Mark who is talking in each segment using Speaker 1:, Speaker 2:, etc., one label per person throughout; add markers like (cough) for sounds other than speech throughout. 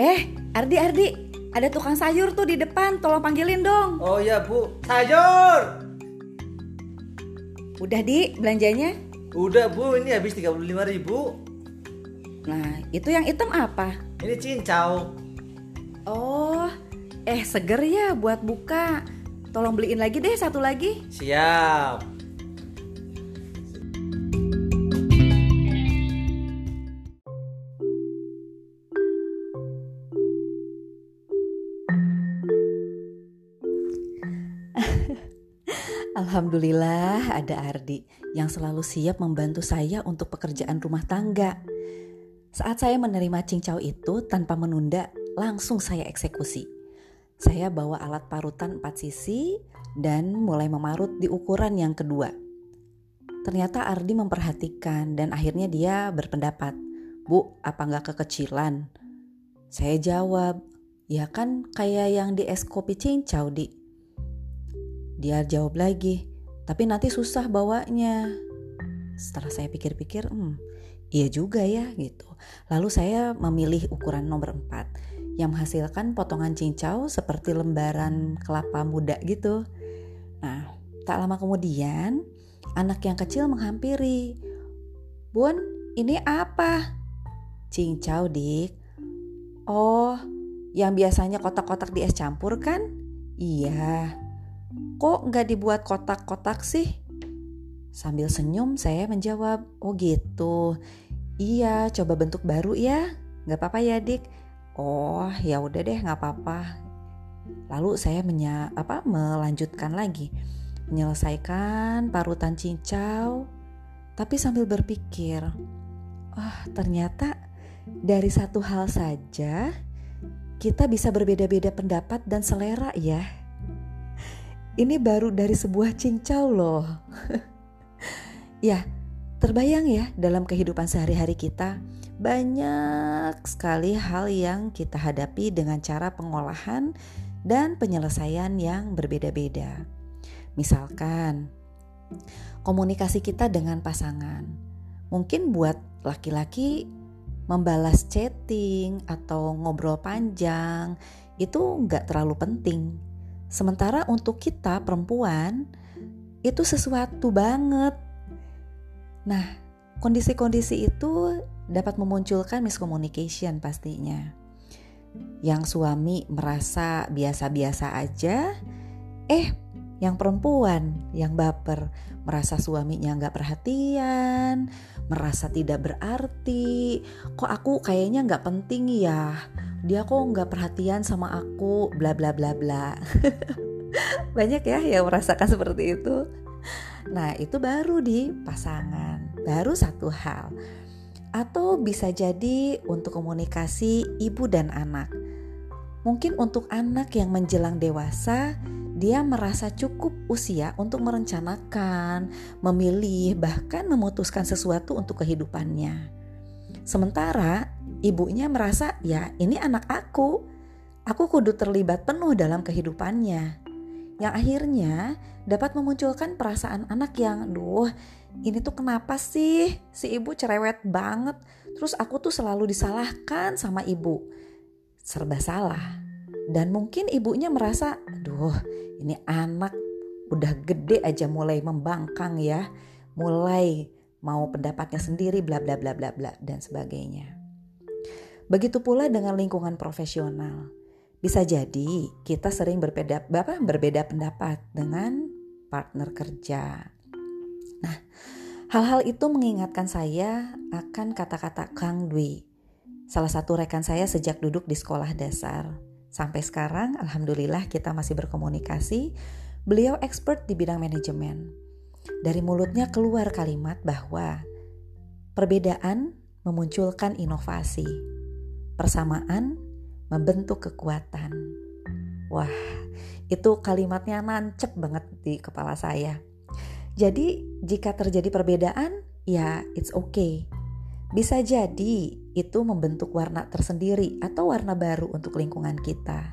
Speaker 1: Eh, Ardi, Ardi, ada tukang sayur tuh di depan, tolong panggilin dong.
Speaker 2: Oh iya bu, sayur.
Speaker 1: Udah di belanjanya?
Speaker 2: Udah bu, ini habis 35 ribu.
Speaker 1: Nah, itu yang hitam apa?
Speaker 2: Ini cincau.
Speaker 1: Oh, eh seger ya buat buka. Tolong beliin lagi deh satu lagi.
Speaker 2: Siap.
Speaker 1: Alhamdulillah ada Ardi yang selalu siap membantu saya untuk pekerjaan rumah tangga. Saat saya menerima cincau itu tanpa menunda, langsung saya eksekusi. Saya bawa alat parutan 4 sisi dan mulai memarut di ukuran yang kedua. Ternyata Ardi memperhatikan dan akhirnya dia berpendapat, Bu, apa nggak kekecilan? Saya jawab, ya kan kayak yang di es kopi cincau di. Dia jawab lagi, tapi nanti susah bawanya. Setelah saya pikir-pikir, hmm, iya juga ya gitu. Lalu saya memilih ukuran nomor 4 yang menghasilkan potongan cincau seperti lembaran kelapa muda gitu. Nah, tak lama kemudian anak yang kecil menghampiri. Bun, ini apa? Cincau, Dik. Oh, yang biasanya kotak-kotak di es campur kan? Iya, Kok nggak dibuat kotak-kotak sih? Sambil senyum saya menjawab, oh gitu. Iya, coba bentuk baru ya. Nggak apa-apa ya dik. Oh ya udah deh nggak apa-apa. Lalu saya menya, apa, melanjutkan lagi. Menyelesaikan parutan cincau. Tapi sambil berpikir, oh ternyata dari satu hal saja kita bisa berbeda-beda pendapat dan selera ya. Ini baru dari sebuah cincau loh. (laughs) ya, terbayang ya dalam kehidupan sehari-hari kita banyak sekali hal yang kita hadapi dengan cara pengolahan dan penyelesaian yang berbeda-beda. Misalkan, komunikasi kita dengan pasangan. Mungkin buat laki-laki membalas chatting atau ngobrol panjang itu nggak terlalu penting Sementara untuk kita perempuan itu sesuatu banget. Nah, kondisi-kondisi itu dapat memunculkan miscommunication pastinya. Yang suami merasa biasa-biasa aja, eh yang perempuan yang baper merasa suaminya nggak perhatian, merasa tidak berarti. Kok aku kayaknya nggak penting ya? Dia kok nggak perhatian sama aku bla bla bla bla. (laughs) Banyak ya yang merasakan seperti itu. Nah itu baru di pasangan baru satu hal. Atau bisa jadi untuk komunikasi ibu dan anak. Mungkin untuk anak yang menjelang dewasa dia merasa cukup usia untuk merencanakan, memilih, bahkan memutuskan sesuatu untuk kehidupannya. Sementara ibunya merasa ya ini anak aku. Aku kudu terlibat penuh dalam kehidupannya. Yang akhirnya dapat memunculkan perasaan anak yang duh ini tuh kenapa sih si ibu cerewet banget. Terus aku tuh selalu disalahkan sama ibu. Serba salah. Dan mungkin ibunya merasa, aduh ini anak udah gede aja mulai membangkang ya. Mulai mau pendapatnya sendiri bla bla bla bla bla dan sebagainya. Begitu pula dengan lingkungan profesional. Bisa jadi kita sering berbeda apa, berbeda pendapat dengan partner kerja. Nah, hal-hal itu mengingatkan saya akan kata-kata Kang Dwi, salah satu rekan saya sejak duduk di sekolah dasar. Sampai sekarang, alhamdulillah kita masih berkomunikasi. Beliau expert di bidang manajemen. Dari mulutnya keluar kalimat bahwa perbedaan memunculkan inovasi, persamaan membentuk kekuatan. Wah, itu kalimatnya nancep banget di kepala saya. Jadi, jika terjadi perbedaan, ya it's okay. Bisa jadi itu membentuk warna tersendiri atau warna baru untuk lingkungan kita.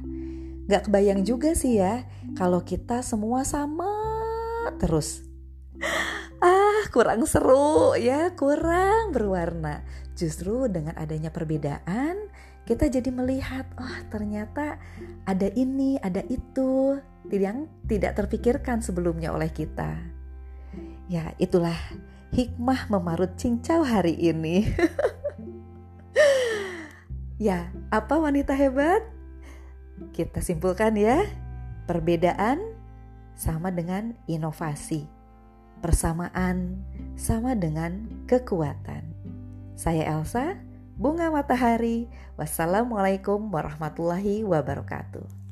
Speaker 1: Gak kebayang juga sih ya kalau kita semua sama terus ah kurang seru ya kurang berwarna justru dengan adanya perbedaan kita jadi melihat, oh ternyata ada ini, ada itu yang tidak terpikirkan sebelumnya oleh kita. Ya, itulah hikmah memarut cincau hari ini. (laughs) ya, apa wanita hebat? Kita simpulkan ya, perbedaan sama dengan inovasi. Persamaan sama dengan kekuatan. Saya Elsa, Bunga Matahari. Wassalamualaikum warahmatullahi wabarakatuh.